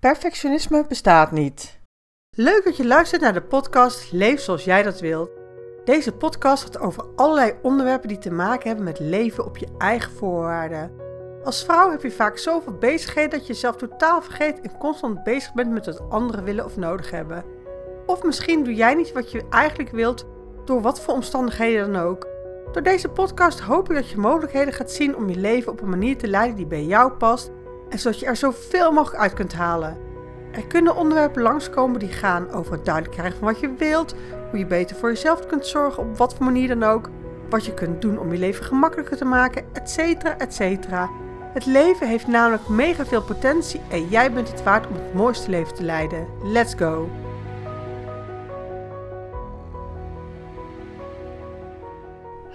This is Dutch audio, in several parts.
Perfectionisme bestaat niet. Leuk dat je luistert naar de podcast Leef zoals jij dat wilt. Deze podcast gaat over allerlei onderwerpen die te maken hebben met leven op je eigen voorwaarden. Als vrouw heb je vaak zoveel bezigheden dat je jezelf totaal vergeet en constant bezig bent met wat anderen willen of nodig hebben. Of misschien doe jij niet wat je eigenlijk wilt, door wat voor omstandigheden dan ook. Door deze podcast hoop ik dat je mogelijkheden gaat zien om je leven op een manier te leiden die bij jou past en zodat je er zoveel mogelijk uit kunt halen. Er kunnen onderwerpen langskomen die gaan over het duidelijk krijgen van wat je wilt, hoe je beter voor jezelf kunt zorgen, op wat voor manier dan ook, wat je kunt doen om je leven gemakkelijker te maken, etc. etc. Het leven heeft namelijk mega veel potentie en jij bent het waard om het mooiste leven te leiden. Let's go!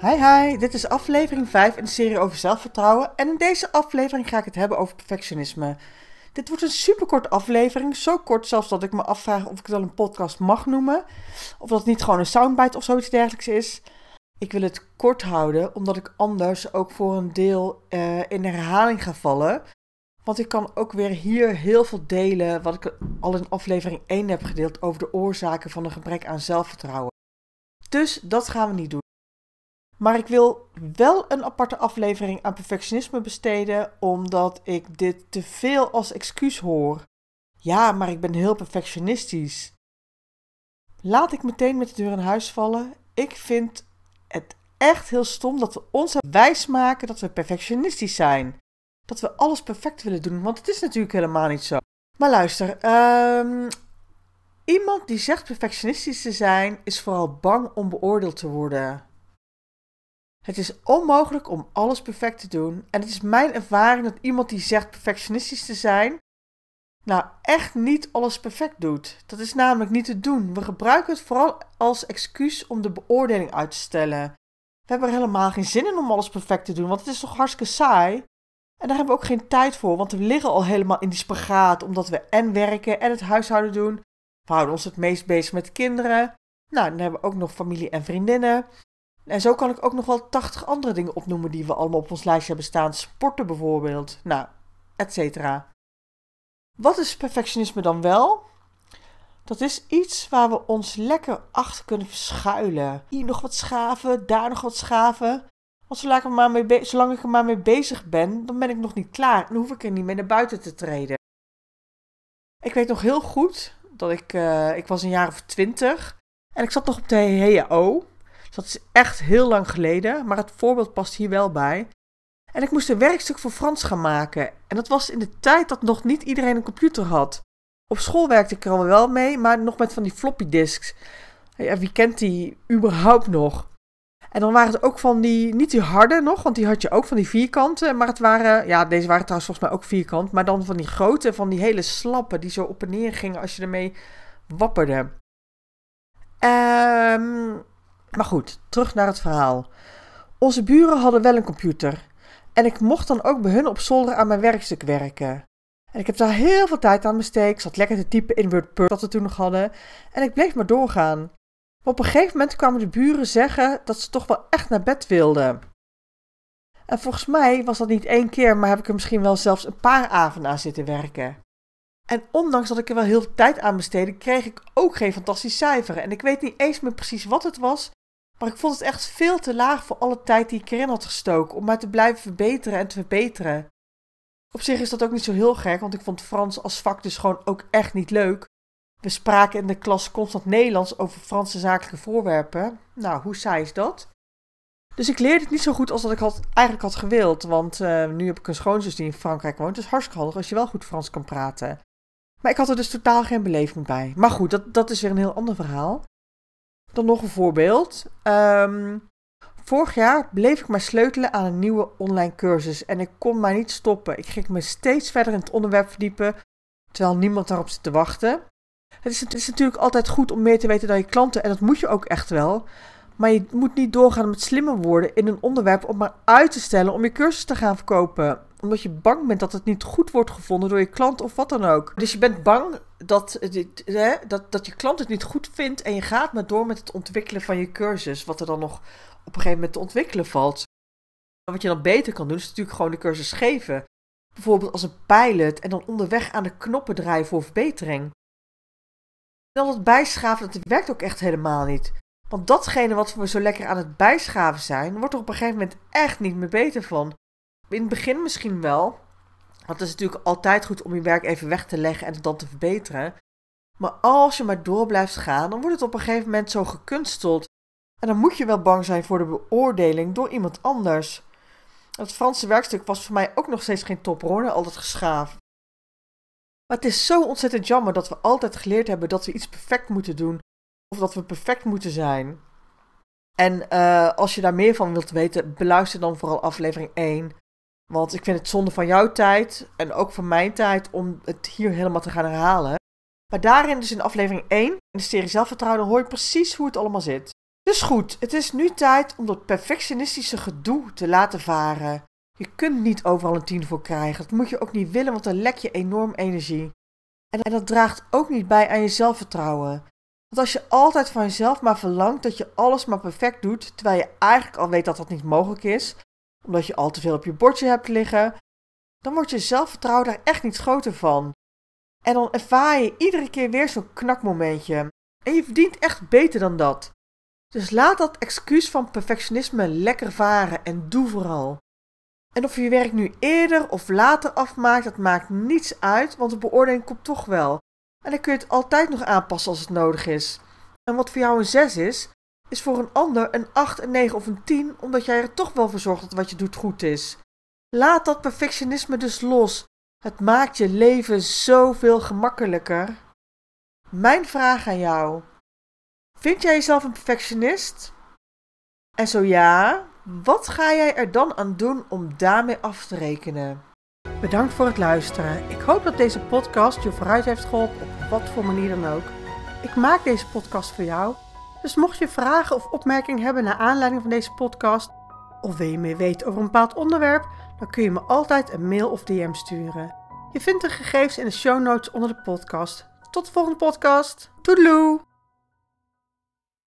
Hi hi, dit is aflevering 5 in de serie over zelfvertrouwen en in deze aflevering ga ik het hebben over perfectionisme. Dit wordt een superkort aflevering, zo kort zelfs dat ik me afvraag of ik het wel een podcast mag noemen, of dat het niet gewoon een soundbite of zoiets dergelijks is. Ik wil het kort houden, omdat ik anders ook voor een deel uh, in herhaling ga vallen. Want ik kan ook weer hier heel veel delen wat ik al in aflevering 1 heb gedeeld over de oorzaken van een gebrek aan zelfvertrouwen. Dus dat gaan we niet doen. Maar ik wil wel een aparte aflevering aan perfectionisme besteden, omdat ik dit te veel als excuus hoor. Ja, maar ik ben heel perfectionistisch. Laat ik meteen met de deur in huis vallen. Ik vind het echt heel stom dat we ons wijs maken dat we perfectionistisch zijn. Dat we alles perfect willen doen, want het is natuurlijk helemaal niet zo. Maar luister, um, iemand die zegt perfectionistisch te zijn, is vooral bang om beoordeeld te worden. Het is onmogelijk om alles perfect te doen. En het is mijn ervaring dat iemand die zegt perfectionistisch te zijn, nou echt niet alles perfect doet. Dat is namelijk niet te doen. We gebruiken het vooral als excuus om de beoordeling uit te stellen. We hebben er helemaal geen zin in om alles perfect te doen, want het is toch hartstikke saai. En daar hebben we ook geen tijd voor, want we liggen al helemaal in die spagaat, omdat we en werken en het huishouden doen. We houden ons het meest bezig met kinderen. Nou, dan hebben we ook nog familie en vriendinnen. En zo kan ik ook nog wel 80 andere dingen opnoemen die we allemaal op ons lijstje hebben staan. Sporten bijvoorbeeld. Nou, et cetera. Wat is perfectionisme dan wel? Dat is iets waar we ons lekker achter kunnen verschuilen. Hier nog wat schaven, daar nog wat schaven. Want zolang ik, er maar mee zolang ik maar mee bezig ben, dan ben ik nog niet klaar. En hoef ik er niet mee naar buiten te treden. Ik weet nog heel goed dat ik, uh, ik was een jaar of twintig. En ik zat nog op de Dat is echt heel lang geleden, maar het voorbeeld past hier wel bij. En ik moest een werkstuk voor Frans gaan maken. En dat was in de tijd dat nog niet iedereen een computer had. Op school werkte ik er al wel mee, maar nog met van die floppy disks. Wie kent die überhaupt nog? En dan waren het ook van die, niet die harde nog, want die had je ook van die vierkanten. Maar het waren, ja, deze waren trouwens volgens mij ook vierkant. Maar dan van die grote, van die hele slappe, die zo op en neer gingen als je ermee wapperde. Ehm maar goed, terug naar het verhaal. Onze buren hadden wel een computer. En ik mocht dan ook bij hun op zolder aan mijn werkstuk werken. En ik heb daar heel veel tijd aan besteed. Ik zat lekker te typen in WordPress dat we toen nog hadden. En ik bleef maar doorgaan. Maar op een gegeven moment kwamen de buren zeggen dat ze toch wel echt naar bed wilden. En volgens mij was dat niet één keer, maar heb ik er misschien wel zelfs een paar avonden aan zitten werken. En ondanks dat ik er wel heel veel tijd aan besteedde, kreeg ik ook geen fantastisch cijfer. En ik weet niet eens meer precies wat het was, maar ik vond het echt veel te laag voor alle tijd die ik erin had gestoken om maar te blijven verbeteren en te verbeteren. Op zich is dat ook niet zo heel gek, want ik vond Frans als vak dus gewoon ook echt niet leuk. We spraken in de klas constant Nederlands over Franse zakelijke voorwerpen. Nou, hoe saai is dat? Dus ik leerde het niet zo goed als dat ik had, eigenlijk had gewild. Want uh, nu heb ik een schoonzus die in Frankrijk woont. Is hartstikke handig als je wel goed Frans kan praten. Maar ik had er dus totaal geen beleving bij. Maar goed, dat, dat is weer een heel ander verhaal. Dan nog een voorbeeld. Um, vorig jaar bleef ik maar sleutelen aan een nieuwe online cursus en ik kon maar niet stoppen. Ik ging me steeds verder in het onderwerp verdiepen, terwijl niemand daarop zit te wachten. Het is, het is natuurlijk altijd goed om meer te weten dan je klanten en dat moet je ook echt wel. Maar je moet niet doorgaan met slimmer worden in een onderwerp om maar uit te stellen om je cursus te gaan verkopen omdat je bang bent dat het niet goed wordt gevonden door je klant of wat dan ook. Dus je bent bang dat, hè, dat, dat je klant het niet goed vindt en je gaat maar door met het ontwikkelen van je cursus. Wat er dan nog op een gegeven moment te ontwikkelen valt. Wat je dan beter kan doen is natuurlijk gewoon de cursus geven. Bijvoorbeeld als een pilot en dan onderweg aan de knoppen draaien voor verbetering. En dan het bijschaven, dat werkt ook echt helemaal niet. Want datgene wat we zo lekker aan het bijschaven zijn, wordt er op een gegeven moment echt niet meer beter van. In het begin misschien wel. Want het is natuurlijk altijd goed om je werk even weg te leggen en het dan te verbeteren. Maar als je maar door blijft gaan, dan wordt het op een gegeven moment zo gekunsteld. En dan moet je wel bang zijn voor de beoordeling door iemand anders. Het Franse werkstuk was voor mij ook nog steeds geen toprol, altijd geschaafd. Maar het is zo ontzettend jammer dat we altijd geleerd hebben dat we iets perfect moeten doen. Of dat we perfect moeten zijn. En uh, als je daar meer van wilt weten, beluister dan vooral aflevering 1. Want ik vind het zonde van jouw tijd en ook van mijn tijd om het hier helemaal te gaan herhalen. Maar daarin, dus in aflevering 1, in de serie Zelfvertrouwen, hoor je precies hoe het allemaal zit. Dus goed, het is nu tijd om dat perfectionistische gedoe te laten varen. Je kunt niet overal een tien voor krijgen. Dat moet je ook niet willen, want dan lek je enorm energie. En, en dat draagt ook niet bij aan je zelfvertrouwen. Want als je altijd van jezelf maar verlangt dat je alles maar perfect doet, terwijl je eigenlijk al weet dat dat niet mogelijk is, omdat je al te veel op je bordje hebt liggen, dan wordt je zelfvertrouwen daar echt niet groter van. En dan ervaar je iedere keer weer zo'n knakmomentje. En je verdient echt beter dan dat. Dus laat dat excuus van perfectionisme lekker varen en doe vooral. En of je je werk nu eerder of later afmaakt, dat maakt niets uit, want de beoordeling komt toch wel. En dan kun je het altijd nog aanpassen als het nodig is. En wat voor jou een 6 is, is voor een ander een 8, een 9 of een 10, omdat jij er toch wel voor zorgt dat wat je doet goed is. Laat dat perfectionisme dus los. Het maakt je leven zoveel gemakkelijker. Mijn vraag aan jou: Vind jij jezelf een perfectionist? En zo ja, wat ga jij er dan aan doen om daarmee af te rekenen? Bedankt voor het luisteren. Ik hoop dat deze podcast je vooruit heeft geholpen op wat voor manier dan ook. Ik maak deze podcast voor jou. Dus mocht je vragen of opmerkingen hebben naar aanleiding van deze podcast, of wil je meer weten over een bepaald onderwerp, dan kun je me altijd een mail of DM sturen. Je vindt de gegevens in de show notes onder de podcast. Tot de volgende podcast. Toedeloe!